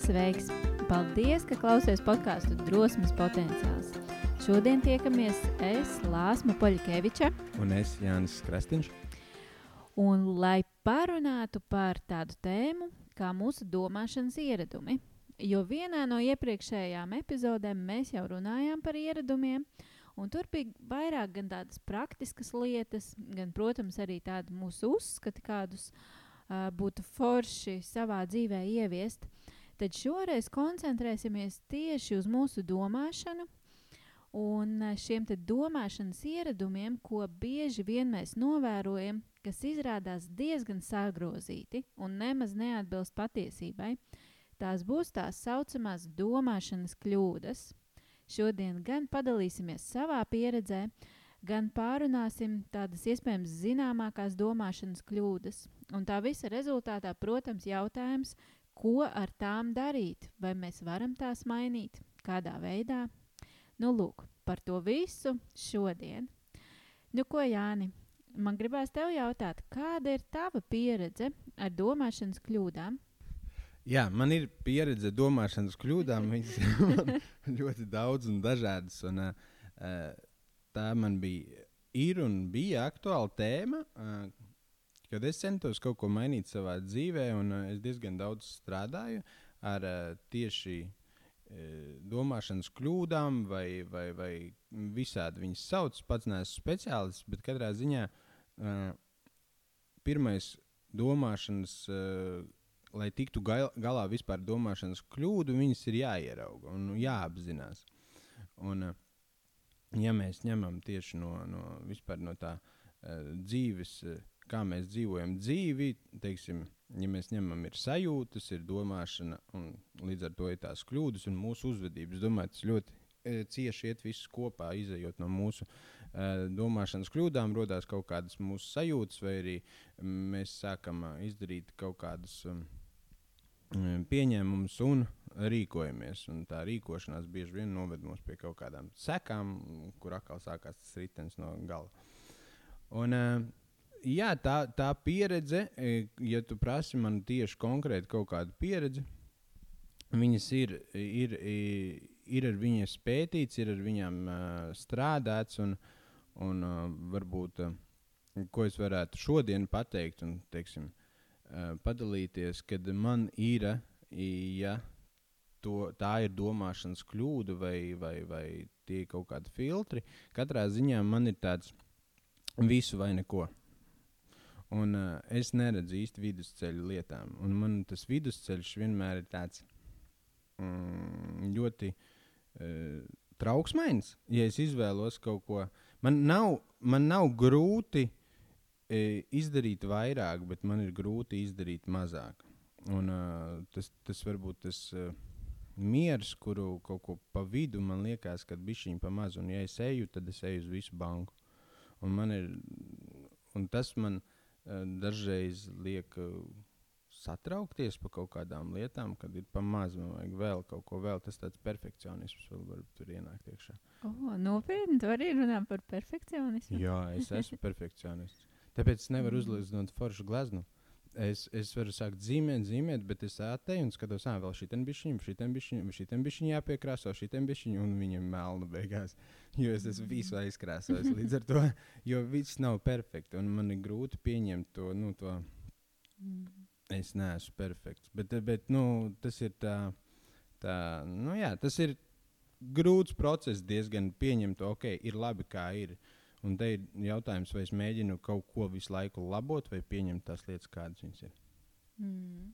Sveiks! Paldies, ka klausies podkāstu Drosmes potenciāls. Šodien tiekamies es, Lāsma Poļkeviča. Un es, Jānis Krastīņš. Un lai parunātu par tādu tēmu kā mūsu domāšanas ieradumi. Jo vienā no iepriekšējām epizodēm mēs jau runājām par ieradumiem, un tur bija vairāk gan tādas praktiskas lietas, gan, protams, arī tādi mūsu uzskati, kādus uh, būtu forši savā dzīvē ieviest. Tad šoreiz koncentrēsimies tieši uz mūsu domāšanu un eh, šiem domāšanas ieradumiem, ko bieži vien mēs novērojam, kas izrādās diezgan sagrozīti un nemaz neatbilst patiesībai. Tās būs tās saucamās domāšanas kļūdas. Šodien gan padalīsimies savā pieredzē, gan pārunāsim tādas iespējams zināmākās domāšanas kļūdas. Un tā visa rezultātā, protams, jautājums, ko ar tām darīt, vai mēs varam tās mainīt, kādā veidā. Nu, lūk, par to visu šodien. Nu, ko, Jāni, man gribās tev jautāt, kāda ir tava pieredze ar domāšanas kļūdām? Jā, man ir pieredze domāšanas kļūdām. Ļoti daudz un dažādas. Un, uh, tā man bija, ir un bija aktuāla tēma, uh, kad es centos kaut ko mainīt savā dzīvē, un uh, es diezgan daudz strādāju ar uh, tieši uh, domāšanas kļūdām, vai, vai, vai visādi viņas sauc. Pats neesmu speciālists, bet katrā ziņā uh, pirmais domāšanas. Uh, Lai tiktu gal, galā vispār domāšanas kļūdu, viņas ir jāierauga un jāapzinās. Un, uh, ja mēs ņemam tieši no, no, no tā uh, dzīves uh, kā mēs dzīvojam dzīvi, teiksim, ja mēs ņemam ir sajūtas, ir domāšana, un līdz ar to ir tās kļūdas un mūsu uzvedības. Es domāju, tas ļoti e, cieši iet viss kopā, izējot no mūsu uh, domāšanas kļūdām, radās kaut kādas mūsu sajūtas, vai arī mēs sākam uh, izdarīt kaut kādus um, pieņēmumus un rīkojamies. Un tā rīkošanās bieži vien noved mūs pie kaut kādām sekām, kur atkal sākās tas ritenis no gala. Un, uh, jā, tā, tā pieredze, e, ja tu prasi man tieši konkrēti kaut kādu pieredzi, viņas ir, ir, ir ar viņiem pētīts, ir ar viņiem uh, strādāts. Un, un uh, varbūt, uh, ko es varētu šodien pateikt, un teiksim, uh, padalīties, kad man ir, ja to, tā ir domāšanas kļūda vai, vai, vai tie ir kaut kādi filtri, katrā ziņā man ir tāds visu vai neko. Un uh, es neredzu īsti vidusceļu lietām. Un man tas vidusceļš vienmēr ir tāds mm, ļoti uh, trauksmains. Ja es izvēlos kaut ko, man nav, man nav grūti uh, izdarīt vairāk, bet man ir grūti izdarīt mazāk. Un, uh, tas, tas varbūt tas uh, miers, kuru kaut ko pa vidu man liekas, ka bišķiņi pa maz. Un ja es eju, tad es eju uz visu banku. Un ir, un tas man ir dažreiz liek eh, satraukties par kaut kādām lietām, kad ir pamazs, man vajag vēl kaut ko vēl. Tas tāds perfekcionisms vēl var tur ienākt iekšā. Oh, nopietni, tu arī runā par perfekcionismu. Jā, es esmu perfekcionists. Tāpēc es nevaru mm. uzlikt foršu gleznu. Es, es varu sākt zīmēt, zīmēt, bet es atteju un skatos, ah, vēl šī tam bišķiņa, šī tam bišķiņa, šī tam bišķiņa jāpiekrāso, šī tam bišķiņa, un viņam melna beigās. Jo es esmu visu aizkrāsojis līdz ar to, jo viss nav perfekts, un man ir grūti pieņemt to, nu, to. Es neesmu perfekts, bet, bet nu, tas ir tā, tā, nu jā, tas ir grūts process diezgan pieņemt, ok, ir labi kā ir. Uh, Un te ir jautājums, vai es mēģinu kaut ko visu laiku labot, vai pieņemt tās lietas, kādas viņas ir. Mm.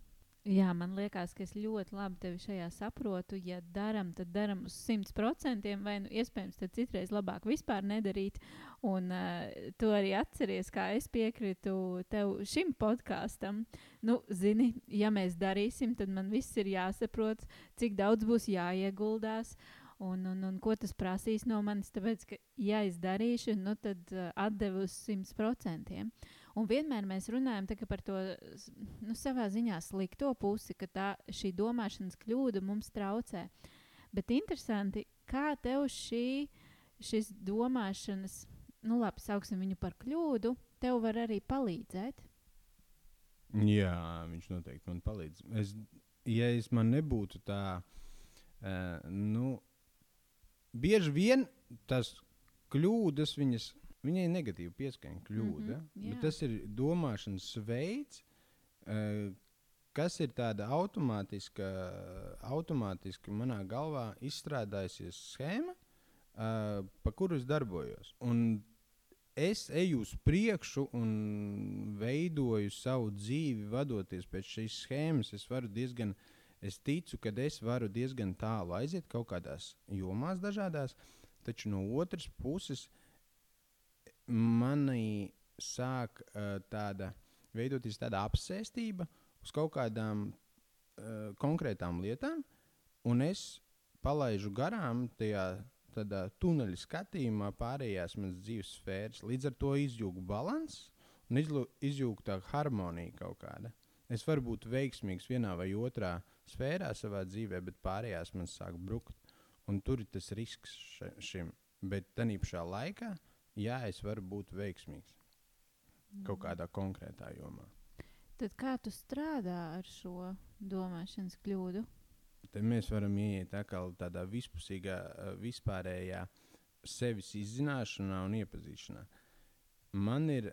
Jā, man liekas, ka es ļoti labi tevi šajā saprotu. Ja darām, tad darām uz 100%, vai nu iespējams, tad citreiz labāk vispār nedarīt. Un uh, tu arī atceries, kā es piekrītu tev šim podkāstam. Nu, zini, ja mēs darīsim, tad man viss ir jāsaprot, cik daudz būs jāieguldās. Uh, un, un, un ko tas prasīs no manis. Tāpēc, ka, ja es darīšu, nu, tad uh, atdevu uz 100%. Un vienmēr mēs runājam par to nu, savā ziņā slikto pusi, ka tā, šī domāšanas kļūda mums traucē. Bet interesanti, kā tev šī, šis domāšanas, nu labi, sauksim viņu par kļūdu, tev var arī palīdzēt. Jā, viņš noteikti man palīdz. Es ja es man nebūtu tā, uh, nu, bieži vien tas kļūdas, viņas, viņai ir negatīva pieskaņa kļūda. Mm -hmm, jā. tas ir domāšanas veids, uh, kas ir tāda automātiska, automātiski manā galvā izstrādājusies schēma, uh, pa kuru es darbojos. Un es eju uz priekšu un veidoju savu dzīvi, vadoties pēc šīs schēmas. Es varu diezgan, es ticu, ka es varu diezgan tālu aiziet kaut kādās jomās, dažādās, taču no otras puses manī sāk uh, tāda veidoties tāda apsēstība uz kaut kādām uh, konkrētām lietām, un es palaidu garām tajā tādā tuneļa skatījumā pārējās manas dzīves sfēras. Līdz ar to izjūgu balanss un izjūgu tā harmonija kaut kāda. Es varu būt veiksmīgs vienā vai otrā sfērā savā dzīvē, bet pārējās man sāk brukt. Un tur ir tas risks šim. Bet tajā pašā laikā, jā, es varu būt veiksmīgs kaut kādā konkrētā jomā. Tad kā tu strādā ar šo domāšanas kļūdu? Tad mēs varam ieiet tādā vispusīgā, eh, vispārējā sevis izzināšanā un iepazīšanā. Man ir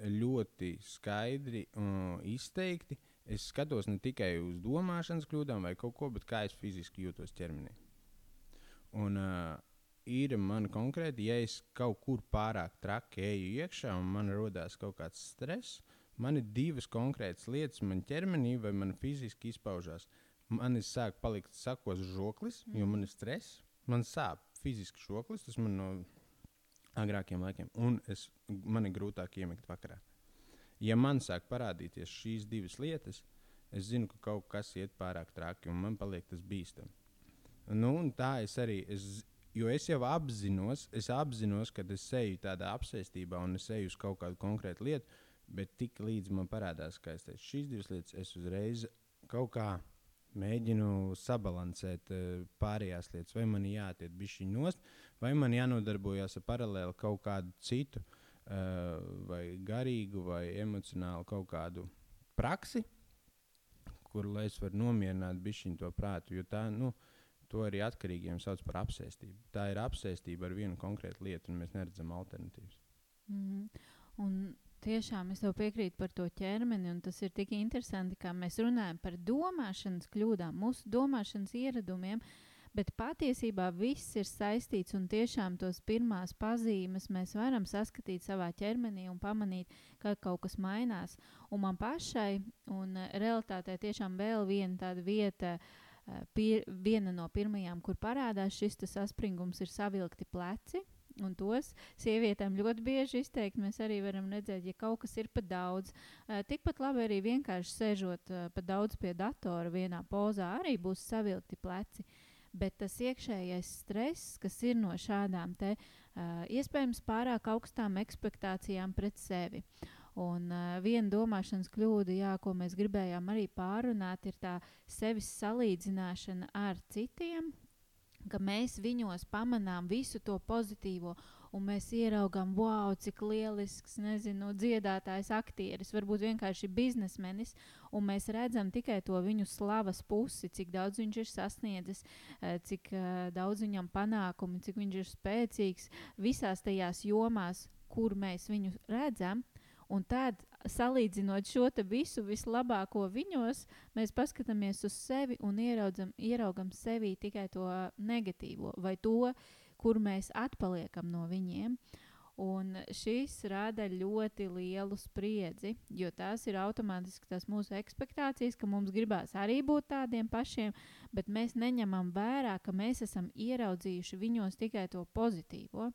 ļoti skaidri un izteikti. Es skatos ne tikai uz domāšanas kļūdām vai kaut ko, bet kā es fiziski jūtos ķermenī. Un uh, ir man konkrēti, ja es kaut kur pārāk traki eju iekšā un man rodas kaut kāds stress, man ir divas konkrētas lietas man ķermenī vai man fiziski izpaužās. Man ir sāk palikt sakos žoklis, mm. jo man ir stress, man sāp fiziski žoklis, tas man no agrākiem laikiem, un es, man ir grūtāk iemigt vakarā. Ja man sāk parādīties šīs divas lietas, es zinu, ka kaut kas iet pārāk traki, un man paliek tas bīstami. Nu, tā es arī, es, jo es jau apzinos, es apzinos, ka es eju tādā apsēstībā un es eju uz kaut kādu konkrētu lietu, bet tik līdz man parādās, teicu, šīs divas lietas, es uzreiz kaut kā mēģinu sabalansēt uh, pārējās lietas. Vai man jātiek bišķiņ nost, vai man jānodarbojas ar paralēli kaut kādu citu, vai garīgu, vai emocionālu kaut kādu praksi, kur lai es varu nomierināt bišķiņu to prātu. Jo tā, nu, to arī atkarīgiem sauc par apsēstību. Tā ir apsēstība ar vienu konkrētu lietu, un mēs neredzam alternatīvas. Mm -hmm. Un tiešām es tev piekrītu par to ķermeni, un tas ir tik interesanti, kā mēs runājam par domāšanas kļūdām, mūsu domāšanas ieradumiem. Bet patiesībā viss ir saistīts, un tiešām tos pirmās pazīmes mēs varam saskatīt savā ķermenī un pamanīt, ka kaut kas mainās. Un man pašai, un eh, realitātē tiešām vēl viena tāda vieta, eh, pir, viena no pirmajām, kur parādās šis saspringums, ir savilkti pleci. Un tos sievietēm ļoti bieži izteikt. Mēs arī varam redzēt, ja kaut kas ir par daudz. Uh, tikpat labi arī vienkārši sēžot uh, par daudz pie datora vienā pozā, arī būs savilkti pleci. Bet tas iekšējais stress, kas ir no šādām te, uh, iespējams pārāk augstām expectācijām pret sevi. Un uh, viena domāšanas kļūda, jā, ko mēs gribējām arī pārunāt, ir tā sevis salīdzināšana ar citiem, ka mēs viņos pamanām visu to pozitīvo, un mēs ieraugām, wow, cik lielisks, nezinu, dziedātājs, aktieris, varbūt vienkārši biznesmenis, un mēs redzam tikai to viņu slavas pusi, cik daudz viņš ir sasniedzis, eh, cik uh, daudz viņam panākumu, cik viņš ir spēcīgs visās tajās jomās, kur mēs viņu redzam. Un tad, salīdzinot šo visu vislabāko viņos, mēs paskatāmies uz sevi un ieraudzam, ieraugam sevī tikai to negatīvo vai to, kur mēs atpaliekam no viņiem. Un šis rada ļoti lielu spriedzi, jo tās ir automātiski tās mūsu expectācijas, ka mums gribās arī būt tādiem pašiem, bet mēs neņemam vērā, ka mēs esam ieraudzījuši viņos tikai to pozitīvo.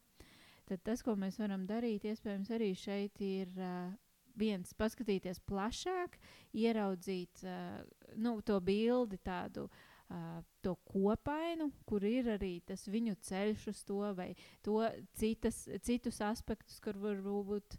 Tad tas, ko mēs varam darīt, iespējams, arī šeit ir uh, viens paskatīties plašāk, ieraudzīt uh, nu, to bildi tādu. To kopainu, kur ir arī tas viņu ceļš uz to, vai to citas, citus aspektus, kur varbūt,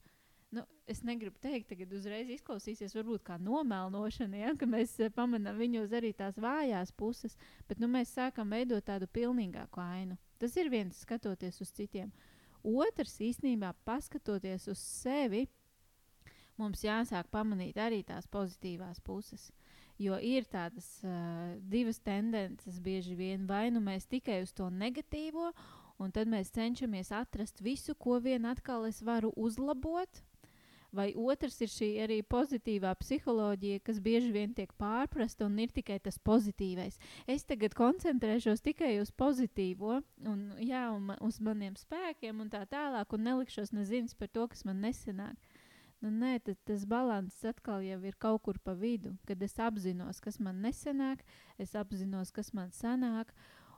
nu, es negribu teikt, tagad uzreiz izklausīsies, varbūt kā nomelnošana, ja, ka mēs pamanām viņos arī tās vājās puses, bet nu, mēs sākam veidot tādu pilnīgāku ainu. Tas ir viens skatoties uz citiem. Otrs īstenībā, paskatoties uz sevi, mums jāsāk pamanīt arī tās pozitīvās puses. Jo ir tādas uh, divas tendences bieži vien. Vai nu mēs tikai uz to negatīvo, un tad mēs cenšamies atrast visu, ko vien atkal es varu uzlabot, Vai otrs ir šī arī pozitīvā psiholoģija, kas bieži vien tiek pārprasta un ir tikai tas pozitīvais. Es tagad koncentrēšos tikai uz pozitīvo, un, jā, un uz maniem spēkiem un tā tālāk, un nelikšos nezins par to, kas man nesenāk. Nu, nē, tad tas līdzsvars atkal ir kaut kur pa vidu, kad es apzinos, kas man nesenāk, es apzinos, kas man sanāk.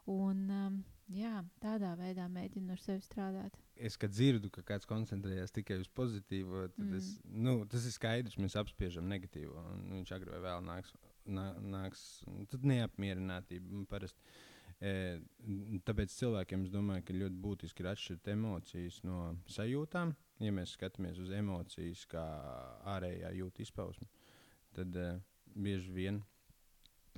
Un, um, jā, tādā veidā mēģinu ar sevi strādāt es dzirdu, ka kāds koncentrējas tikai uz pozitīvo, tad mm. es, nu, tas ir skaidrs, mēs apspiežam negatīvo. Viņš agrāk vai vēl nāks, nā, nāks tad neapmierinātība parasti. E, tāpēc cilvēkiem es domāju, ka ļoti būtiski ir atšķirt emocijas no sajūtām. Ja mēs skatāmies uz emocijas kā ārējā jūtas izpausme, tad bieži vien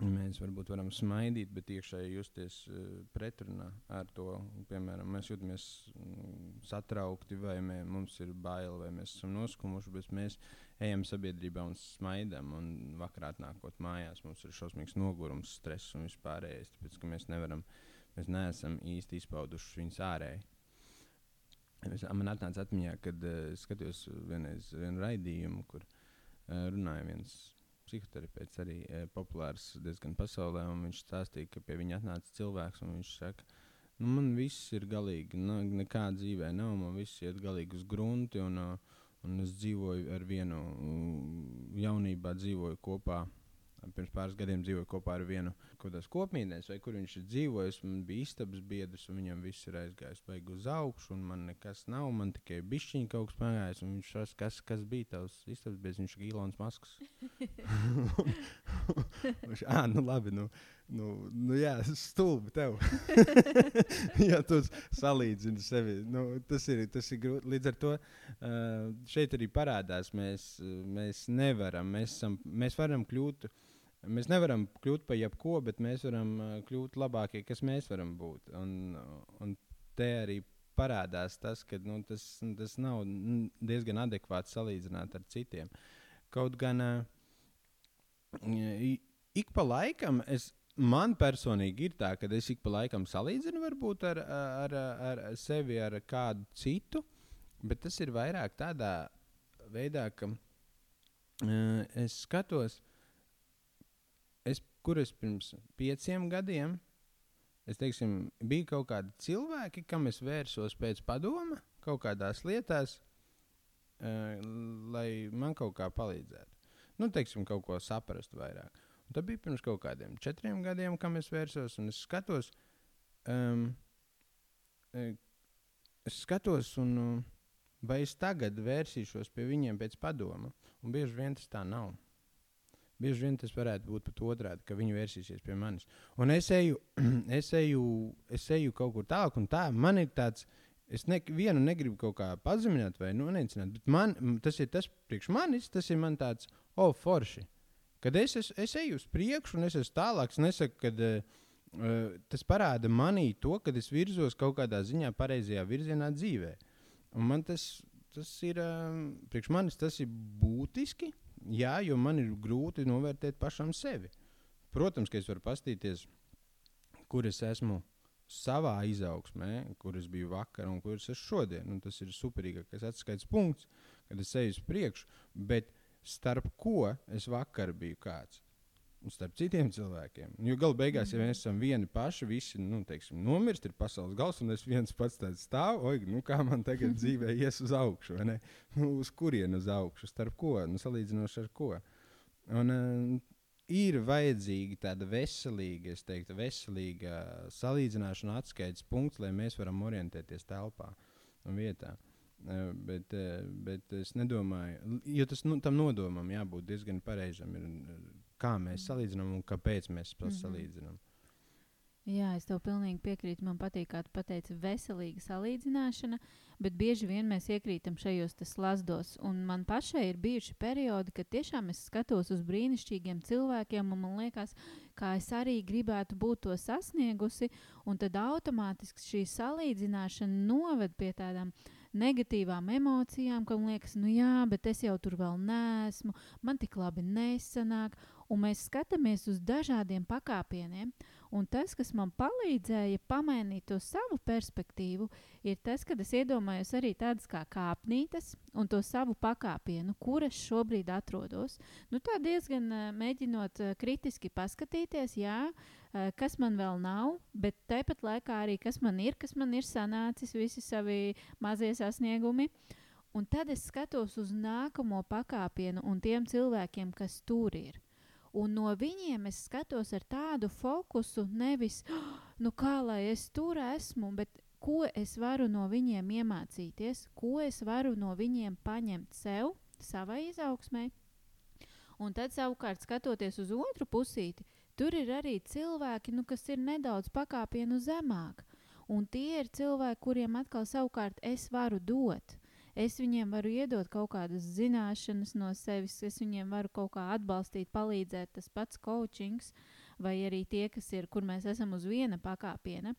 Mēs varbūt varam smaidīt, bet iekšēji justies uh, pretrunā ar to. Piemēram, mēs jūtamies mm, satraukti, vai mē, mums ir bail, vai mēs esam noskumuši, bet mēs ejam sabiedrībā un smaidām. Un vakarā nākot mājās, mums ir šausmīgs nogurums, stress un vispārējais. Tāpēc mēs nevaram, mēs neesam īsti izpauduši viņus ārēji. Es, man atnāca atmiņā, kad uh, skatījos vienreiz vienu raidījumu, kur uh, runāja viens psihoterapeits arī e, populārs diezgan pasaulē. Viņš stāstīja, ka pie viņa atnāca cilvēks un viņš saka, nu, man viss ir galīgi, ne, nekā dzīvē nav, man viss iet galīgi uz grunti. Un, un es dzīvoju ar vienu jaunībā, dzīvoju kopā pirms pāris gadiem dzīvoju kopā ar vienu kopmītnēs, vai kur viņš ir dzīvojis. Man bija istabas biedrs, un viņam viss ir aizgājis baigi uz augšu, un man nekas nav. Man tikai bišķiņa kaut kas pagājis, un viņš saka, kas, kas bija tavs istabas biedrs. Viņš ir Ilons Masks. viņš, ah, nu labi, nu, nu, nu jā, stulbi tev. ja tu salīdzini sevi, nu, tas ir, tas ir grūti. Līdz ar to uh, šeit arī parādās, mēs, mēs nevaram, mēs, esam, mēs varam kļūt par Mēs nevaram kļūt par jebko, bet mēs varam uh, kļūt labākie, kas mēs varam būt. Un, un te arī parādās tas, ka nu, tas, tas nav diezgan adekvāti salīdzināt ar citiem. Kaut gan uh, ik pa laikam es. Man personīgi ir tā, ka es ik pa laikam salīdzinu varbūt ar, ar, ar, ar sevi, ar kādu citu, bet tas ir vairāk tādā veidā, ka uh, es skatos, uh, kur es pirms pieciem gadiem, es teiksim, bija kaut kādi cilvēki, kam es vērsos pēc padoma kaut kādās lietās, uh, lai man kaut kā palīdzētu. Nu, teiksim, kaut ko saprast vairāk. Un tad bija pirms kaut kādiem četriem gadiem, kam es vērsos, un es skatos, um, es skatos un, vai es tagad vērsīšos pie viņiem pēc padoma. Un bieži vien tas tā nav. Bieži vien tas varētu būt pat otrādi, ka viņi vērsīsies pie manis. Un es eju, es eju, es eju kaut kur tālāk, un tā man ir tāds. Es ne, vienu negribu kaut kā pazemināt vai nonīcināt, bet man, tas ir tas priekš manis, tas ir man tāds, oh, forši. Kad es, es, es eju uz priekšu, un es esmu tālāk, es nesaku, ka uh, tas parāda manī to, ka es virzos kaut kādā ziņā pareizajā virzienā dzīvē. Un man tas, tas ir, uh, priekš manis tas ir būtiski, jā, jo man ir grūti novērtēt pašam sevi. Protams, ka es varu paskatīties, kur es esmu savā izaugsmē, kur es biju vakar un kur es esmu šodien. Un tas ir superīgākais atskaites punkts, kad es eju uz priekšu. Bet starp ko es vakar biju kāds? Starp citiem cilvēkiem. Jo galu beigās, ja mēs esam vieni paši, visi nu, teiksim, nomirst, ir pasaules gals, un es viens pats tāds stāvu, oi, nu, kā man tagad dzīvē ies uz augšu, vai ne? Nu, uz kurienu uz augšu, starp ko, nu, salīdzinoši ar ko. Un, uh, ir vajadzīga tāda veselīga, es teiktu, veselīga salīdzināšana, atskaites punkts, lai mēs varam orientēties telpā un vietā. Uh, bet, uh, bet es nedomāju, jo tas nu, tam nodomam jābūt diezgan pareizam. Ir, kā mēs salīdzinām un kāpēc mēs to mm -hmm. salīdzinām. Jā, es tev pilnīgi piekrītu. Man patīk, kā tu pateici, veselīga salīdzināšana, bet bieži vien mēs iekrītam šajos slazdos. Un man pašai ir bijuši periodi, kad tiešām es skatos uz brīnišķīgiem cilvēkiem, un man liekas, kā es arī gribētu būt to sasniegusi. Un tad automātiski šī salīdzināšana noved pie tādām negatīvām emocijām, kam liekas, nu jā, bet es jau tur vēl neesmu, man tik labi nesanāk. Un mēs skatāmies uz dažādiem pakāpieniem. Un tas, kas man palīdzēja pamainīt to savu perspektīvu, ir tas, ka es iedomājos arī tādas kā kāpnītes un to savu pakāpienu, kur es šobrīd atrodos. Nu, tā diezgan uh, mēģinot uh, kritiski paskatīties, jā, uh, kas man vēl nav, bet tāpat laikā arī kas man ir, kas man ir sanācis, visi savi mazie sasniegumi. Un tad es skatos uz nākamo pakāpienu un tiem cilvēkiem, kas tur ir. Un no viņiem es skatos ar tādu fokusu, nevis, oh, nu kā lai es tur esmu, bet ko es varu no viņiem iemācīties, ko es varu no viņiem paņemt sev, savai izaugsmai. Un tad savukārt skatoties uz otru pusīti, tur ir arī cilvēki, nu, kas ir nedaudz pakāpienu zemāk. Un tie ir cilvēki, kuriem atkal savukārt es varu dot. Es viņiem varu iedot kaut kādas zināšanas no sevis, es viņiem varu kaut kā atbalstīt, palīdzēt, tas pats coachings, vai arī tie, kas ir, kur mēs esam uz viena pakāpiena.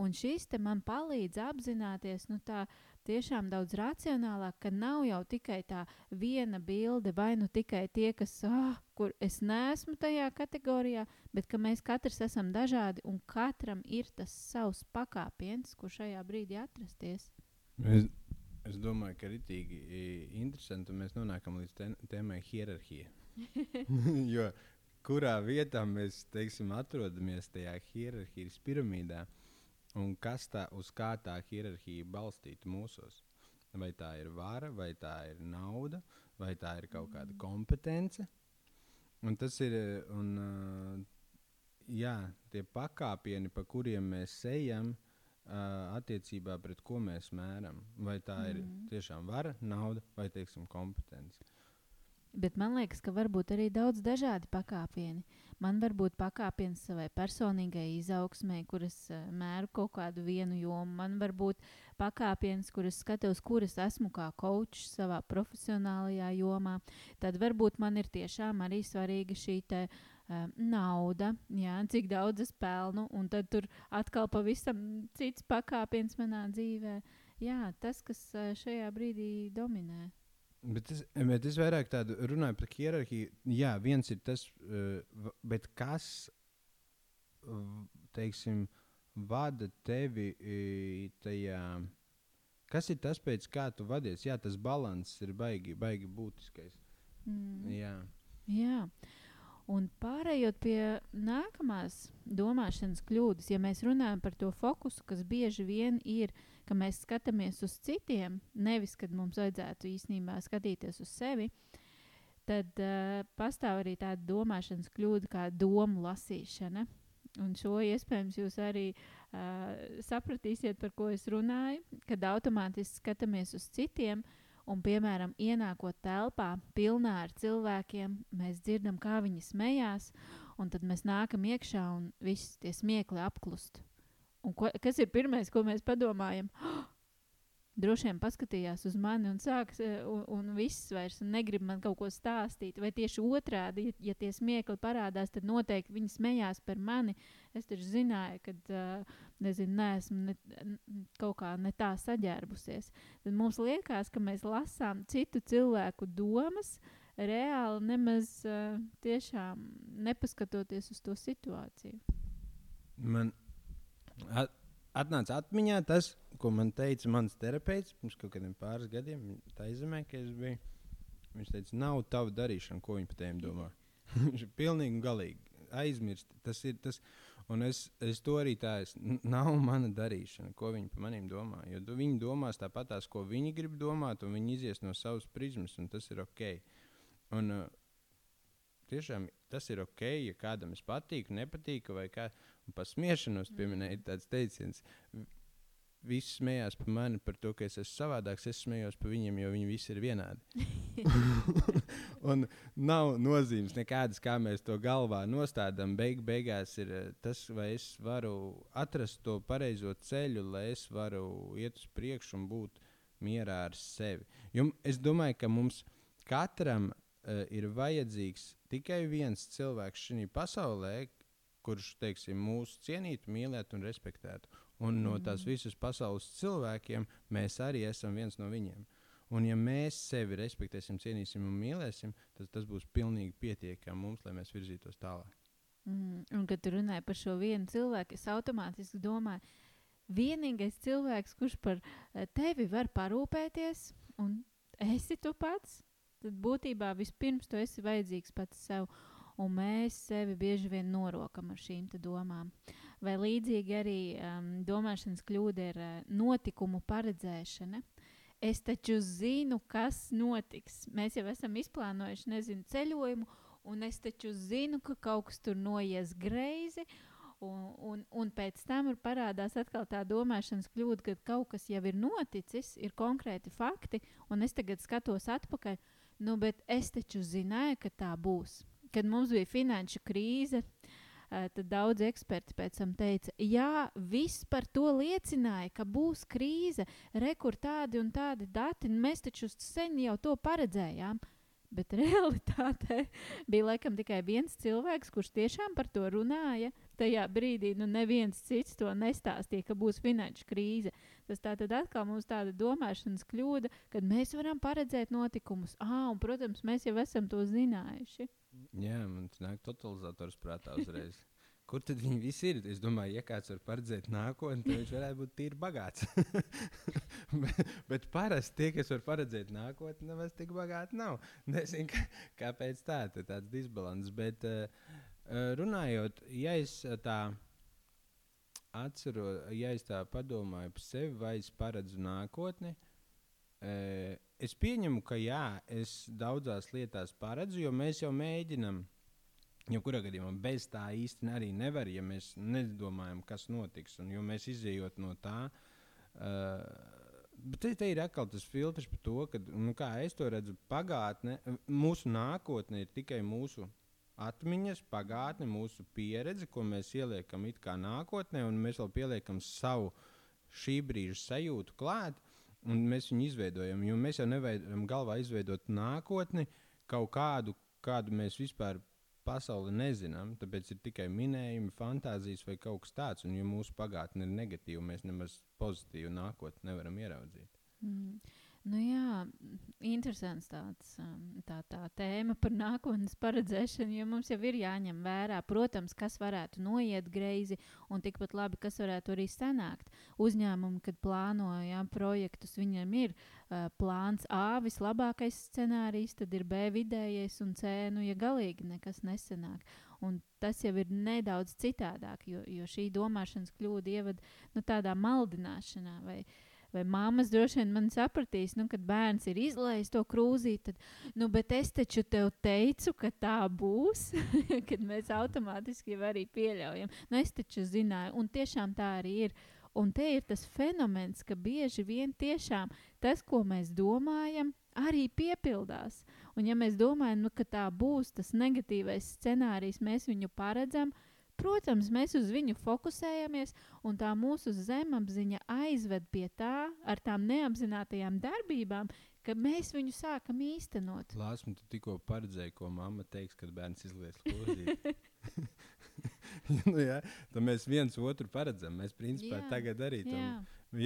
Un šis man palīdz apzināties, nu tā tiešām daudz racionālāk, ka nav jau tikai tā viena bilde, vai nu tikai tie, kas, ah, kur es neesmu tajā kategorijā, bet ka mēs katrs esam dažādi un katram ir tas savs pakāpiens, kur šajā brīdī atrasties. Es, Es domāju, ka ritīgi interesanti, un mēs nonākam līdz tē, tēmai hierarhija. jo kurā vietā mēs teiksim, atrodamies tajā hierarhijas piramīdā, un kas tā uz kā tā hierarhija balstīta mūsos? Vai tā ir vara, vai tā ir nauda, vai tā ir kaut kāda kompetence? Un tas ir, un, jā, tie pakāpieni, pa kuriem mēs ejam, uh, attiecībā pret ko mēs mēram. Vai tā mm. ir tiešām vara, nauda vai teiksim, kompetence. Bet man liekas, ka var būt arī daudz dažādi pakāpieni. Man var būt pakāpiens savai personīgai izaugsmai, kuras mēru kaut kādu vienu jomu. Man var būt pakāpiens, kuras skatos, kuras esmu kā kočs savā profesionālajā jomā. Tad varbūt man ir tiešām arī svarīga šī nauda, jā, cik daudz es pelnu, un tad tur atkal pavisam cits pakāpiens manā dzīvē. Jā, tas, kas uh, šajā brīdī dominē. Bet es, bet es vairāk tādu runāju par hierarhiju. Jā, viens ir tas, uh, bet kas, teiksim, vada tevi tajā. Kas ir tas, pēc kā tu vadies? Jā, tas līdzsvars ir baigi, baigi būtiskais. Mm. Jā. Jā. Un pārējot pie nākamās domāšanas kļūdas, ja mēs runājam par to fokusu, kas bieži vien ir, ka mēs skatāmies uz citiem, nevis kad mums vajadzētu īstenībā skatīties uz sevi, tad uh, pastāv arī tāda domāšanas kļūda kā domu lasīšana. Un šo iespējams jūs arī uh, sapratīsiet, par ko es runāju, kad automātiski skatāmies uz citiem, uh, Un, piemēram, ienākot telpā pilnā ar cilvēkiem, mēs dzirdam, kā viņi smējās, un tad mēs nākam iekšā un viss tie smiekli apklust. Un ko, kas ir pirmais, ko mēs padomājam? Oh, droši vien paskatījās uz mani un sāks, e, un, un viss vairs negrib man kaut ko stāstīt. Vai tieši otrādi, ja, ja tie smiekli parādās, tad noteikti viņi smējās par mani. Es taču zināju, ka, uh, nezinu, neesmu ne, kaut kā ne tā saģērbusies. Tad mums liekas, ka mēs lasām citu cilvēku domas, reāli nemaz uh, tiešām nepaskatoties uz to situāciju. Man at, atnāca atmiņā tas, ko man teica mans terapeits pirms kaut kādiem pāris gadiem, tā izemē, ka es biju. Viņš teica, nav tava darīšana, ko viņi par tiem domā. Viņš ir pilnīgi un galīgi aizmirst. Tas ir tas, un es, es to arī tā, es, nav mana darīšana, ko viņi par maniem domā. Jo viņi domās tāpat ko viņi grib domāt, un viņi izies no savas prizmas, un tas ir ok. Un, uh, tiešām tas ir ok, ja kādam es patīku, nepatīku, vai kā. Un par smiešanos pieminēja tāds teiciens visi smējās par mani, par to, ka es esmu savādāks. Es smējos par viņiem, jo viņi visi ir vienādi. un nav nozīmes nekādas, kā mēs to galvā nostādām. Beig, beigās ir eh, tas, vai es varu atrast to pareizo ceļu, lai es varu iet uz priekšu un būt mierā ar sevi. Jo es domāju, ka mums katram uh, ir vajadzīgs tikai viens cilvēks šajā pasaulē, kurš teiksim, mūs cienītu, mīlētu un respektētu. Un no tās visas pasaules cilvēkiem mēs arī esam viens no viņiem. Un, ja mēs sevi respektēsim, cienīsim un mīlēsim, tad tas būs pilnīgi pietiekami mums, lai mēs virzītos tālāk. Mm, un, kad tu runāji par šo vienu cilvēku, es automātiski domāju, vienīgais cilvēks, kurš par eh, tevi var parūpēties, un esi tu pats, tad būtībā vispirms tu esi vajadzīgs pats sev. Un mēs sevi bieži vien norokam ar šīm domām. Vai līdzīgi arī um, domāšanas kļūda ir uh, notikumu paredzēšana. Es taču zinu, kas notiks. Mēs jau esam izplānojuši nezinu, ceļojumu, un es taču zinu, ka kaut kas tur noies greizi. Un, un, un pēc tam parādās atkal tā domāšanas kļūda, ka kaut kas jau ir noticis, ir konkrēti fakti, un es tagad skatos atpakaļ. Nu, bet es taču zināju, ka tā būs. Kad mums bija finanšu krīze, uh, tad daudz eksperti pēc tam teica, jā, viss par to liecināja, ka būs krīze, rekur tādi un tādi dati, un mēs taču sen jau to paredzējām. Bet realitātē bija laikam tikai viens cilvēks, kurš tiešām par to runāja. Tajā brīdī nu, neviens cits to nestāstīja, ka būs finanšu krīze. Tas tā tad atkal mums tāda domāšanas kļūda, kad mēs varam paredzēt notikumus. Ah, un, protams, mēs jau esam to zinājuši. Jā, man tas nāk totalizators prātā uzreiz. Kur tad viņi visi ir? Es domāju, ja kāds var paredzēt nākotni, tad viņš varētu būt tīri bagāts. bet, bet parasti tie, kas var paredzēt nākotni, nemaz tik bagāti nav. Nezinu, kā, kāpēc tā, tā tāds disbalans. Bet uh, runājot, ja es tā atceros, ja es tā padomāju par sevi, vai es paredzu nākotni, uh, es pieņemu, ka jā, es daudzās lietās paredzu, jo mēs jau mēģinām Jebkurā gadījumā bez tā īsti arī nevar, ja mēs nedomājam, kas notiks. Un, jo mēs izējot no tā, uh, bet te, te ir atkal tas filtrs par to, ka, nu, kā es to redzu, pagātne, mūsu nākotne ir tikai mūsu atmiņas, pagātne, mūsu pieredze, ko mēs ieliekam it kā nākotnē, un mēs vēl pieliekam savu šī brīža sajūtu klāt, un mēs viņu izveidojam. Jo mēs jau nevaram galvā izveidot nākotni kaut kādu, kādu mēs vispār pasauli nezinām, tāpēc ir tikai minējumi, fantāzijas vai kaut kas tāds. Un, ja mūsu pagātne ir negatīva, mēs nemaz pozitīvu nākotni nevaram ieraudzīt. Mm. Nu jā, interesants tāds, um, tā, tā tēma par nākotnes paredzēšanu, jo mums jau ir jāņem vērā, protams, kas varētu noiet greizi, un tikpat labi, kas varētu arī sanākt. Uzņēmumi, kad plānojam projektus, viņiem ir uh, plāns A, vislabākais scenārijs, tad ir B vidējais un C, nu, ja galīgi nekas nesanāk. Un tas jau ir nedaudz citādāk, jo, jo šī domāšanas kļūda ievada nu, tādā maldināšanā vai uh, vai mammas droši vien man sapratīs, nu, kad bērns ir izlaists to krūzīti, tad, nu, bet es taču tev teicu, ka tā būs, kad mēs automātiski arī pieļaujam. Nu, es taču zināju, un tiešām tā arī ir. Un te ir tas fenomens, ka bieži vien tiešām tas, ko mēs domājam, arī piepildās. Un ja mēs domājam, nu, ka tā būs tas negatīvais scenārijs, mēs viņu paredzam, uh, Protams, mēs uz viņu fokusējamies, un tā mūsu zemapziņa aizved pie tā ar tām neapzinātajām darbībām, ka mēs viņu sākam īstenot. Lāsmu, tu tikko paredzēji, ko mamma teiks, kad bērns izlies lūdzu. nu, jā, tad mēs viens otru paredzam. Mēs principā jā, tagad arī tam. Jā,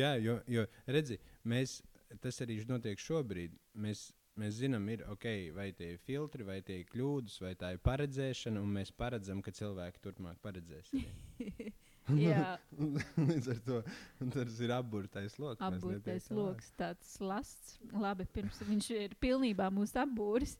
jā jo, jo redzi, mēs, tas arī notiek šobrīd. Mēs mēs zinām, ir ok, vai tie ir filtri, vai tie ir kļūdas, vai tā ir paredzēšana, un mēs paredzam, ka cilvēki turpmāk paredzēs. Līdz ar to tas ir apgūtais lokus. Apgūtais lokus, tāds slasts. Labi, pirms viņš ir pilnībā mūsu apgūris,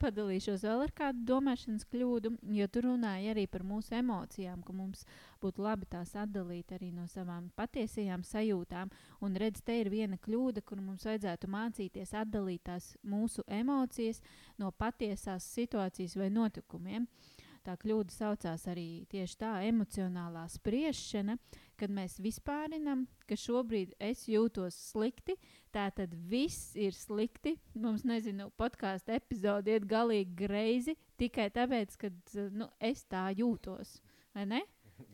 padalīšos vēl ar kādu domāšanas kļūdu, jo tu runāji arī par mūsu emocijām, ka mums būtu labi tās atdalīt arī no savām patiesajām sajūtām. Un redz, te ir viena kļūda, kur mums vajadzētu mācīties atdalīt tās mūsu emocijas no patiesās situācijas vai notikumiem. Uh, tā kļūda saucās arī tieši tā emocionālā spriešana, kad mēs vispārinam, ka šobrīd es jūtos slikti, tā tad viss ir slikti. Mums, nezinu, podkāstu epizode iet galīgi greizi tikai tāpēc, ka nu, es tā jūtos. Vai ne?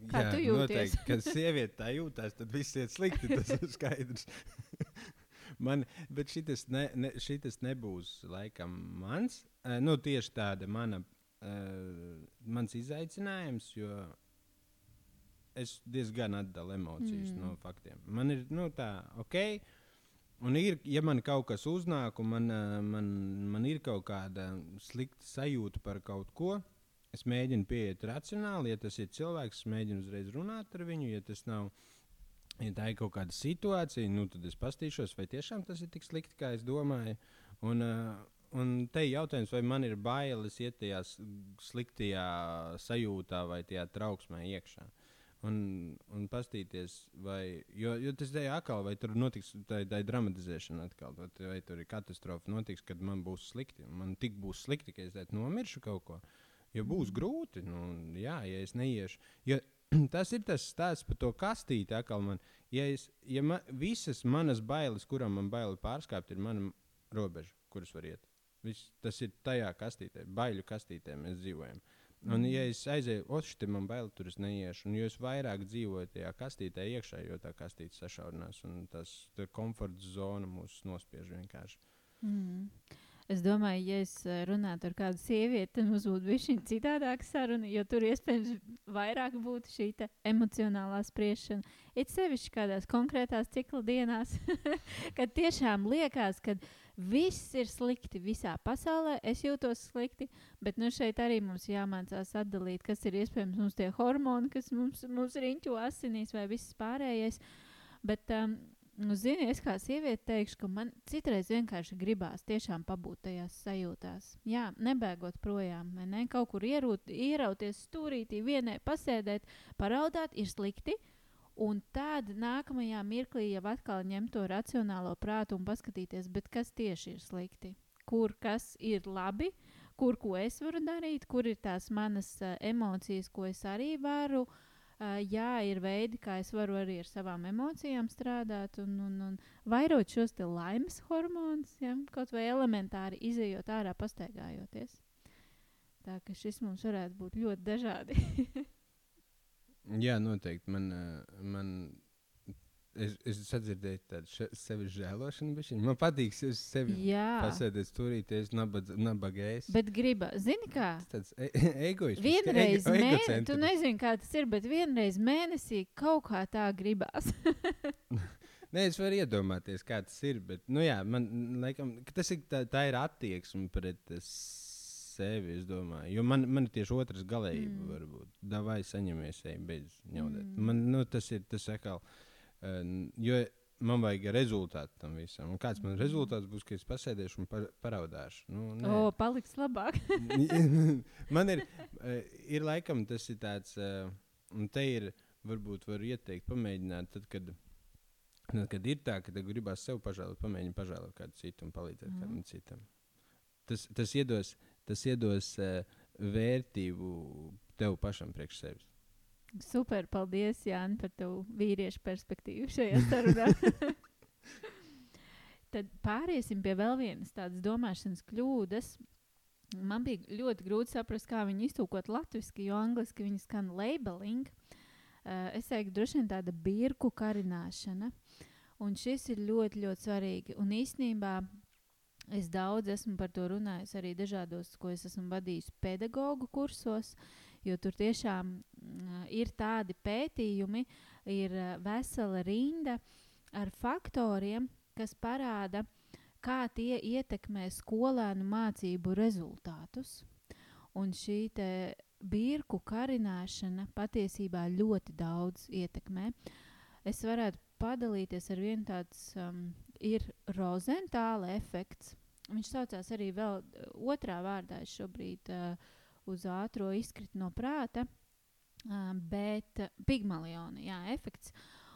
Kā Jā, tu jūties? noteikti, kad sieviete tā jūtas, tad viss iet slikti. Tas ir skaidrs. Man, bet šis ne, ne, nebūs laikam mans. Uh, nu, tieši tāda mana uh, mans izaicinājums, jo es diezgan atdalu emocijas Mm. no faktiem. Man ir nu, tā, ok. Un ir, ja man kaut kas uznāk, un man, ā, man, man ir kaut kāda slikta sajūta par kaut ko, es mēģinu pieiet racionāli. Ja tas ir cilvēks, es mēģinu uzreiz runāt ar viņu. Ja tas nav, ja tā ir kaut kāda situācija, nu, tad es paskatīšos, vai tiešām tas ir tik slikti, kā es domāju. Un, ā, un te ir jautājums, vai man ir bailes iet tajā sliktajā sajūtā vai tajā trauksmē iekšā. Un, un paskatīties, vai, jo, jo tas ir atkal, vai tur notiks tā, tā dramatizēšana atkal, vai, vai tur ir katastrofa, notiks, kad man būs slikti. Man tik būs slikti, ka es teicu, nomiršu kaut ko. Jo būs grūti, nu, jā, ja es neiešu. Jo, tas ir tas stāsts par to kastīti. Man, ja es, ja ma, visas manas bailes, kurām man baili pārskāpt, ir mana robeža, kuras var iet. Viss, tas ir tajā kastītē, baiļu kastītē mēs dzīvojam. Un, ja es aizēju, otršķi, man bail, tur es neiešu. Un, jo vairāk dzīvoju tajā kastītē iekšā, jo tā kastīte sašaurinās un tas komforta zona mūs nospiež vienkārši. Mm. Es domāju, ja es eh, runātu ar kādu sievieti, tad mums būtu bijis šī citādāka saruna, jo tur iespējams vairāk būtu šī emocionālā spriešana. It sevišķi kādās konkrētās cikla dienās, kad tiešām liekas, ka viss ir slikti visā pasaulē, es jūtos slikti, bet nu šeit arī mums jāmācās atdalīt, kas ir iespējams mums tie hormoni, kas mums, mums riņķo asinīs vai viss pārējais. Bet, um, Nu, zini, es kā sieviete teikšu, ka man citreiz vienkārši gribās tiešām pabūt tajās sajūtās. Jā, nebēgot projām, ne? Kaut kur ierūt, ierauties stūrītī, vienai pasēdēt, paraudāt, ir slikti. Un tad nākamajā mirklī jau atkal ņemt to racionālo prātu un paskatīties, kas tieši ir slikti. Kur kas ir labi, kur ko es varu darīt, kur ir tās manas uh, emocijas, ko es arī varu Uh, jā, ir veidi, kā es varu arī ar savām emocijām strādāt un, un, un vairot šos laimes hormonus, ja? kaut vai elementāri izējot ārā, pastaigājoties. Tā ka šis mums varētu būt ļoti dažādi. Jā, noteikti. Man, man es, es sadzirdēju tādu sevi žēlošanu. bišķiņ. Man patīk se- sevi pasēdēt stūrīties, nabagais. bet griba, zini kā? Tas tāds e egoisms. Vienreiz mēnesī, tu nezini, kā tas ir, bet vienreiz mēnesī kaut kā tā gribās. Nē, es varu iedomāties, kā tas ir. Bet, nu, jā, man liekas, tas ir, tā, tā ir attieksme pret eh, sevi. es domāju. Jo man, man ir tieši otrs galējība, Mm. varbūt. Davai saņemies, ej, beidz ņaudēt. Mm. Man, nu, tas ir tas atkal. Uh, jo man vajag rezultātu tam visam. Un kāds man rezultāts būs, ka es pasēdēšu un par, paraudāšu? Nu, nē. o, paliks labāk. man ir, uh, ir laikam tas ir tāds, uh, un te ir, varbūt var ieteikt, pamēģināt, tad, kad, tad, kad ir tā, ka gribās sev pažēlot, pamēģini pažēlot kādu citu un palīdzēt mm. kādam citam. Tas, tas iedos, tas iedos uh, vērtību tev pašam priekš sevis. Super, paldies, Jānis, par tavu vīriešu perspektīvu šajā sarunā. Tad pāriesim pie vēl vienas tādas domāšanas kļūdas. Man bija ļoti grūti saprast, kā viņu iztūkot latviešu, jo angļuiski viņi skan labeling. Uh, es teiktu, droši vien tāda birku karināšana. Un šis ir ļoti, ļoti svarīgi. Un īsnībā es daudz esmu par to runājis arī dažādos, ko es esmu vadījis pedagoģu kursos. Jo tur tiešām mm, ir tādi pētījumi, ir uh, vesela rinda ar faktoriem, kas parāda, kā tie ietekmē skolēnu mācību rezultātus. Un šī birku karināšana patiesībā ļoti daudz ietekmē. Es varētu padalīties ar vienu tādu, um, ir rozentāla efekts. Viņš saucās arī vēl uh, otrā vārdā, es šobrīd uh, uz ātro izkrita no prāta, bet pigmaliona jā, efekts.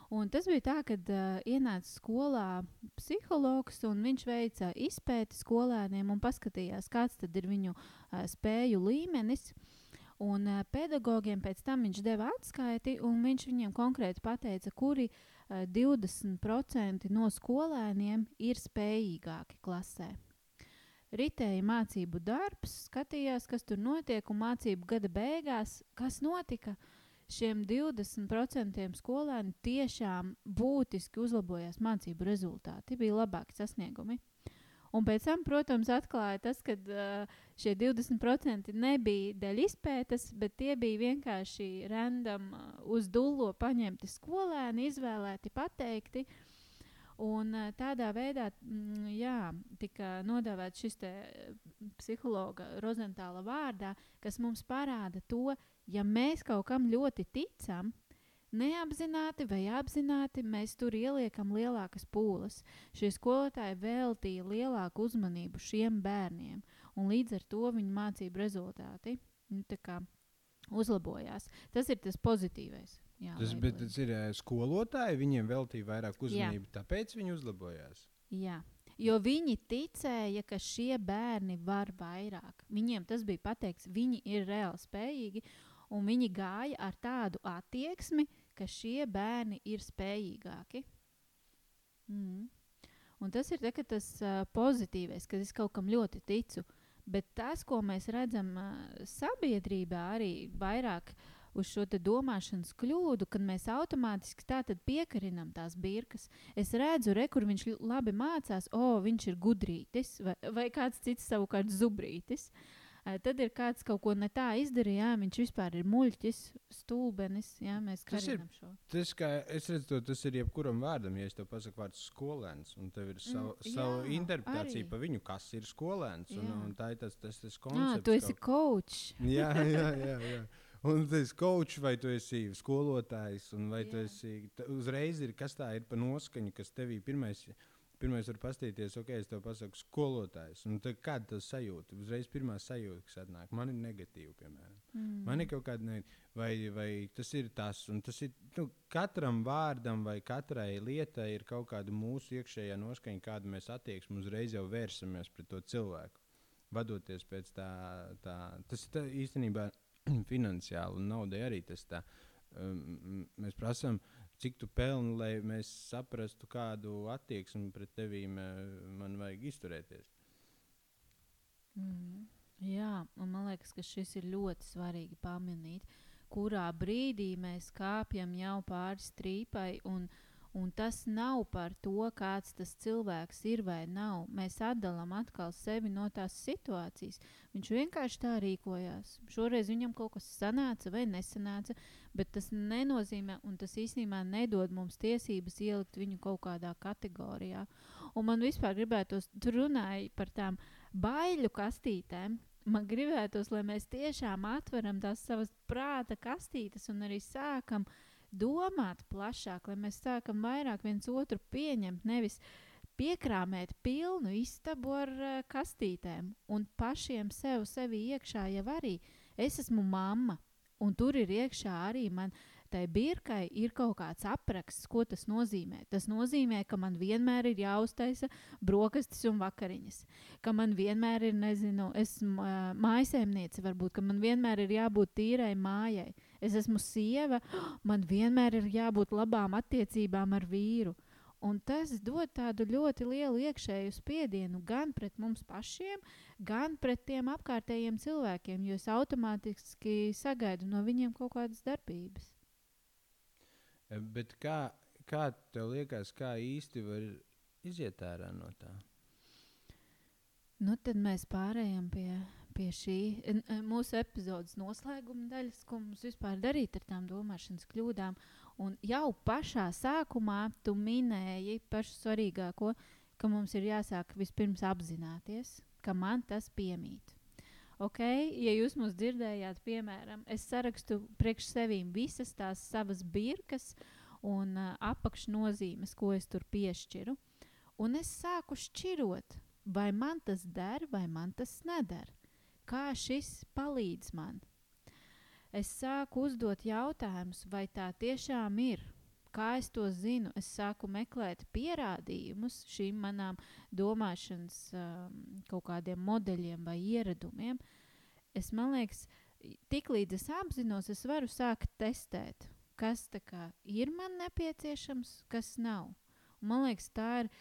Un tas bija tā, kad uh, ienāca skolā psihologs un viņš veica izpēti skolēniem un paskatījās, kāds ir viņu uh, spēju līmenis. Un uh, pedagogiem pēc tam viņš deva atskaiti, un viņš viņiem konkrēti pateica, kuri uh, 20% no skolēniem ir spējīgāki klasē. Ritēja mācību darbs, skatījās, kas tur notiek, un mācību gada beigās, kas notika. Šiem 20% skolēni tiešām būtiski uzlabojās mācību rezultāti, bija labāki sasniegumi. Un pēc tam, protams, atklāja tas, ka uh, šie 20% nebija dēļ izpētes, bet tie bija vienkārši random uh, uz dullo paņemti skolēni, izvēlēti, pateikti. Un uh, tādā veidā mm, jā, tika nodēvēts šis psihologa Rozentāla vārdā, kas mums parāda to, ja mēs kaut kam ļoti ticam, Neapzināti vai apzināti mēs tur ieliekam lielākas pūles. Šie skolotāji veltīja lielāku uzmanību šiem bērniem, un līdz ar to viņu mācību rezultāti nu, uzlabojās. Tas ir tas pozitīvais. Jā, tas, bet, tas ir skolotāji, viņiem veltīja vairāk uzmanību, jā. tāpēc viņi uzlabojās. Jā. Jo viņi ticēja, ka šie bērni var vairāk. Viņiem tas bija pateikts, viņi ir reāli spējīgi, un viņi gāja ar tādu attieksmi, ka šie bērni ir spējīgāki. Mm. Un tas ir te, tas uh, pozitīvais, kad es kaut kam ļoti ticu. Bet tas, ko mēs redzam uh, sabiedrībā, arī vairāk uz šo domāšanas kļūdu, kad mēs automātiski piekarinām tās birkas. Es redzu, re, kur viņš labi mācās, o, oh, viņš ir gudrītis, vai, vai kāds cits savukārt zubrītis. Tad ir kāds kaut ko ne tā izdarījis, jā, viņš vispār ir muļķis, stulbenis. Jā, mēs ir, šo. tas, kā es redzu, to, tas ir jebkuram vārdam, ja es tev pasaku vārdu skolēns, un tev ir savu, mm, savu jā, interpretācija arī. par viņu, kas ir skolēns. Un, un tā ir tas, tas, tas koncepts. Jā, tu esi coach. jā, jā, jā. jā. Un tas ir kočs, vai tu esi skolotājs, vai Jā. tu esi. Uzreiz ir kas tā ir pa noskaņu, kas tevī pirmais ir Pirmais var paskatīties, ok, es tev pasaku, skolotājs. Kāda tas sajūta? Uzreiz pirmā sajūta, kas atnāk. Man ir negatīva, piemēram. Mm. Man ir kaut kāda, ne, vai, vai tas ir tas, un tas ir nu, katram vārdam vai katrai lietai ir kaut kāda mūsu iekšējā noskaņa, kādu mēs attieksmi uzreiz jau vērsamies pret to cilvēku. Vadoties pēc tā, tā tas ir tā, īstenībā finansiāli un naudai arī tas tā. Um, mēs prasām, uh, cik tu pelni, lai mēs saprastu, kādu attieksmi pret tevīm eh, man vajag izturēties. Mm. Jā, un man liekas, ka šis ir ļoti svarīgi pamanīt, kurā brīdī mēs kāpjam jau pāri strīpai un, uh, Un tas nav par to, kāds tas cilvēks ir vai nav. Mēs atdalām atkal sevi no tās situācijas. Viņš vienkārši tā rīkojās. Šoreiz viņam kaut kas sanāca vai nesanāca, bet tas nenozīmē, un tas īstenībā nedod mums tiesības ielikt viņu kaut kādā kategorijā. Un man vispār gribētos, tur runāja par tām baiļu kastītēm. Man gribētos, lai mēs tiešām atveram tās savas prāta kastītes un arī sākam uh, domāt plašāk, lai mēs sākam vairāk viens otru pieņemt, nevis piekrāmēt pilnu istabu ar uh, kastītēm un pašiem sev sevi iekšā jau arī. Es esmu mamma, un tur ir iekšā arī man. Tai birkai ir kaut kāds apraksts, ko tas nozīmē. Tas nozīmē, ka man vienmēr ir jāuztaisa brokastis un vakariņas. Ka man vienmēr ir, nezinu, esmu uh, mājasēmniece, varbūt, ka man vienmēr ir jābūt tīrai mājai. Uh, es esmu sieva, man vienmēr ir jābūt labām attiecībām ar vīru. Un tas dod tādu ļoti lielu iekšēju spiedienu gan pret mums pašiem, gan pret tiem apkārtējiem cilvēkiem, jo es automātiski sagaidu no viņiem kaut kādas darbības. E, bet kā, kā tev liekas, kā īsti var iziet ārā no tā? Nu, tad mēs pārējām pie pie šī mūsu epizodes noslēguma daļas, ko mums vispār darīt ar tām domāšanas kļūdām. Un jau pašā sākumā tu minēji pašu svarīgāko, ka mums ir jāsāk vispirms apzināties, ka man tas piemīt. Okay? Ja jūs mūs dzirdējāt, piemēram, es sarakstu priekš sevīm visas tās savas birkas un uh, apakšnozīmes, ko es tur piešķiru, un es sāku šķirot, vai man tas der, vai man tas neder kā šis palīdz man. Es sāku uzdot jautājumus, vai tā tiešām ir. Kā es to zinu? Es sāku meklēt pierādījumus šīm manām domāšanas um, kaut kādiem modeļiem vai ieradumiem. Es man liekas, tiklīdz es apzinos, es varu sākt testēt, kas ir man nepieciešams, kas nav. Un man liekas, tā ir.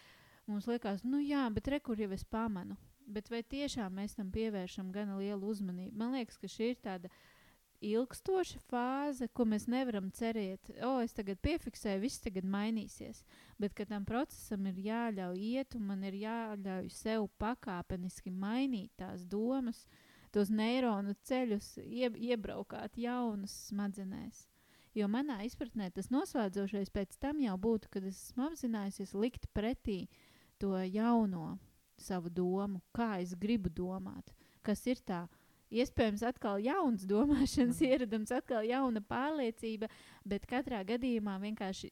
Mums liekas, nu jā, bet rekur jau es pamanu bet vai tiešām mēs tam pievēršam gana lielu uzmanību? Man liekas, ka šī ir tāda ilgstoša fāze, ko mēs nevaram cerēt, o, oh, es tagad piefiksēju, viss tagad mainīsies. Bet tam procesam ir jāļauj iet, un man ir jāļauj sev pakāpeniski mainīt tās domas, tos neironu ceļus, ie, iebraukāt jaunus smadzenēs. Jo manā izpratnē tas noslēdzošais pēc tam jau būtu, kad es esmu apzinājusies likt pretī to jauno savu domu, kā es gribu domāt, kas ir tā iespējams atkal jauns domāšanas mm. ieradums, atkal jauna pārliecība, bet katrā gadījumā vienkārši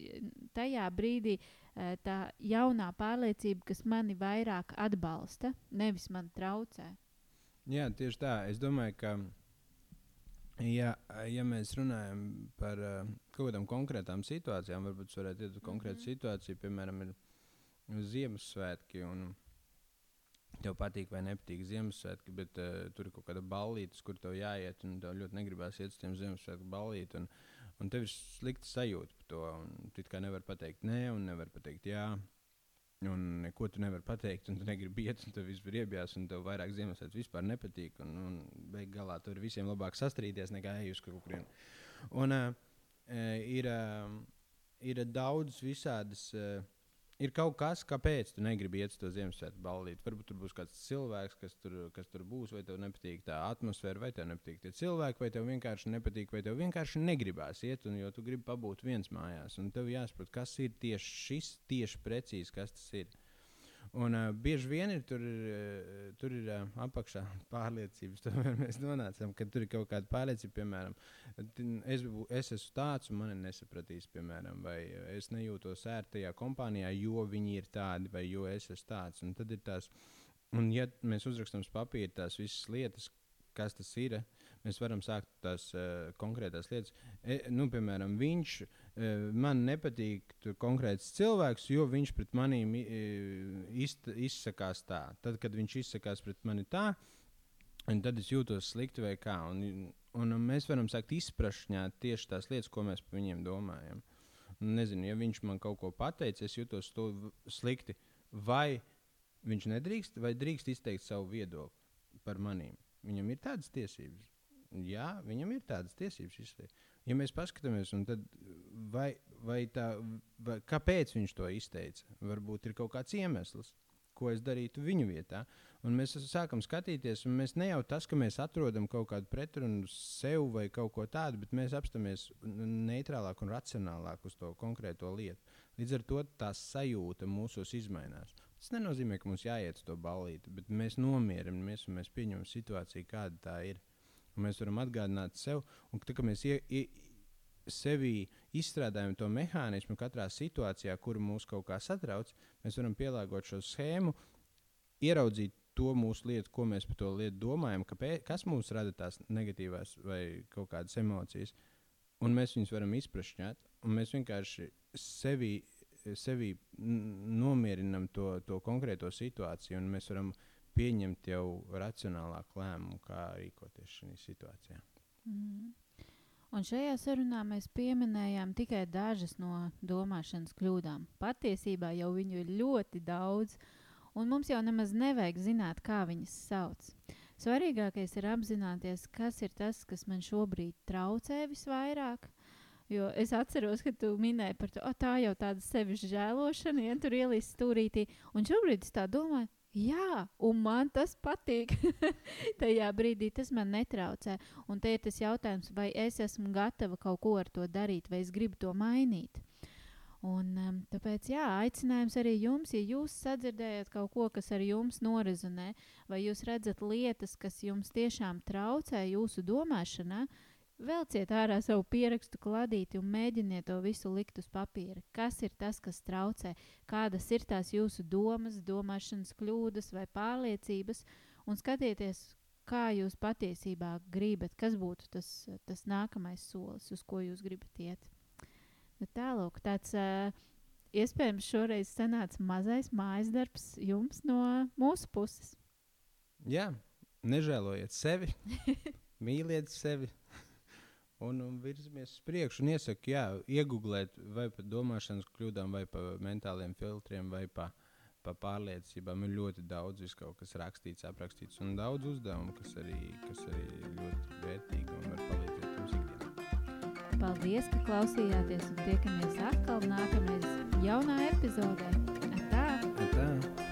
tajā brīdī eh, tā jaunā pārliecība, kas mani vairāk atbalsta, nevis man traucē. Jā, tieši tā. Es domāju, ka, ja, ja mēs runājam par uh, kaut kādām konkrētām situācijām, varbūt jūs varētu uz konkrētu mm -hmm. situāciju, piemēram, ir Ziemassvētki. Un, tev patīk vai nepatīk Ziemassvētki, bet uh, tur ir kaut kāda ballīte, kur tev jāiet, un tev ļoti negribās iet uz tiem Ziemassvētku ballītēm. Un, un tev ir slikta sajūta par to. Tu kā nevari pateikt nē, un nevari pateikt jā. Un neko tu nevari pateikt, un tu negribi iet, un tev vispār iebjās, un tev vairāk Ziemassvētku vispār nepatīk. Un, un beig galā tur visiem labāk sastrīdties nekā ej uz kaut kurien. Un uh, ir, uh, ir daudz visādas. Uh, ir kaut kas, kāpēc tu negribi iet uz to Ziemassvētku ballīti. Varbūt tur būs kāds cilvēks, kas tur, kas tur būs, vai tev nepatīk tā atmosfēra, vai tev nepatīk tie cilvēki, vai tev vienkārši nepatīk, vai tev vienkārši negribās iet, un jo tu gribi pabūt viens mājās. Un tev jāsaprot, kas ir tieši šis, tieši precīzi, kas tas ir. Un, uh, bieži vien ir tur, uh, tur ir uh, apakšā pārliecības. Tomēr mēs nonācām, ka tur ir kaut kāda pārliecība, piemēram, es, es esmu tāds un mani nesapratīs, piemēram, vai es nejūtos ērtajā kompānijā, jo viņi ir tādi, vai jo es esmu tāds. Un tad ir tās, un ja mēs uzrakstām uz papīra tās visas lietas, kas tas ir, mēs varam sākt tās uh, konkrētās lietas. E, nu, piemēram, viņš uh, man nepatīk konkrēts cilvēks, jo viņš pret maniem izsakās tā. Tad, kad viņš izsakās pret mani tā, tad es jūtos slikti vai kā. Un, un mēs varam sākt izprašņāt tieši tās lietas, ko mēs par viņiem domājam. Un, nezinu, ja viņš man kaut ko pateica, es jūtos to slikti. Vai viņš nedrīkst, vai drīkst izteikt savu viedokli par maniem? Viņam ir tādas tiesības. Jā, viņam ir tādas tiesības izteikt. Ja mēs paskatāmies, vai, vai tā, vai, kāpēc viņš to izteica? Varbūt ir kaut kāds iemesls, ko es darītu viņu vietā. Un mēs sākam skatīties, un mēs ne jau tas, ka mēs atrodam kaut kādu pretrunu sev vai kaut ko tādu, bet mēs apstāmies neitrālāk un racionālāk uz to konkrēto lietu. Līdz ar to tā sajūta mūsos izmainās. Tas nenozīmē, ka mums jāiet uz to ballīti, bet mēs nomierinamies un mēs pieņemam situāciju, kāda tā ir. Mēs varam atgādināt sev, un tā, ka mēs ie, ie, sevī izstrādājam to mehānismu katrā situācijā, kur mūs kaut kā satrauc, mēs varam pielāgot šo schēmu, ieraudzīt to mūsu lietu, ko mēs par to lietu domājam, kāpēc, kas mums rada tās negatīvās vai kaut kādas emocijas. Un mēs viņus varam izprašņāt, un mēs vienkārši sevi sevi nomierinam to, to konkrēto situāciju, un mēs varam pieņemt jau racionālāku lēmumu, kā rīkoties šajā situācijā. Mm. Un šajā sarunā mēs pieminējām tikai dažas no domāšanas kļūdām. Patiesībā jau viņu ir ļoti daudz, un mums jau nemaz nevajag zināt, kā viņas sauc. Svarīgākais ir apzināties, kas ir tas, kas man šobrīd traucē visvairāk, Jo es atceros, ka tu minēji par to, ka tā jau tāda sevis žēlošana, ja tur ielīst stūrītī. Un šobrīd es tā domāju, jā, un man tas patīk. Tajā brīdī tas man netraucē. Un te ir tas jautājums, vai es esmu gatava kaut ko ar to darīt, vai es gribu to mainīt. Un, um, tāpēc jā, aicinājums arī jums, ja jūs sadzirdējat kaut ko, kas ar jums norizonē, vai jūs redzat lietas, kas jums tiešām traucē jūsu domāšanā, uh, Velciet ārā savu pierakstu kladīti un mēģiniet to visu likt uz papīra. Kas ir tas, kas traucē, kādas ir tās jūsu domas, domāšanas kļūdas vai pārliecības, un skatieties, kā jūs patiesībā gribat, kas būtu tas, tas nākamais solis, uz ko jūs gribat iet. Nu, tālāk, tāds iespējams šoreiz sanāca mazais mājas darbs jums no mūsu puses. Jā, nežēlojiet sevi, mīliet sevi un, un virzamies uz priekšu. Un iesaku, jā, iegūglēt vai par domāšanas kļūdām, vai par mentāliem filtriem, vai par par pārliecībām. Ir ļoti daudz viskaut, kas rakstīts, aprakstīts, un daudz uzdevumu, kas arī, kas arī ļoti vērtīgi un var palīdzēt jums ikdienā. Paldies, ka klausījāties un tiekamies atkal nākamreiz jaunā epizodē. Atā! Tā.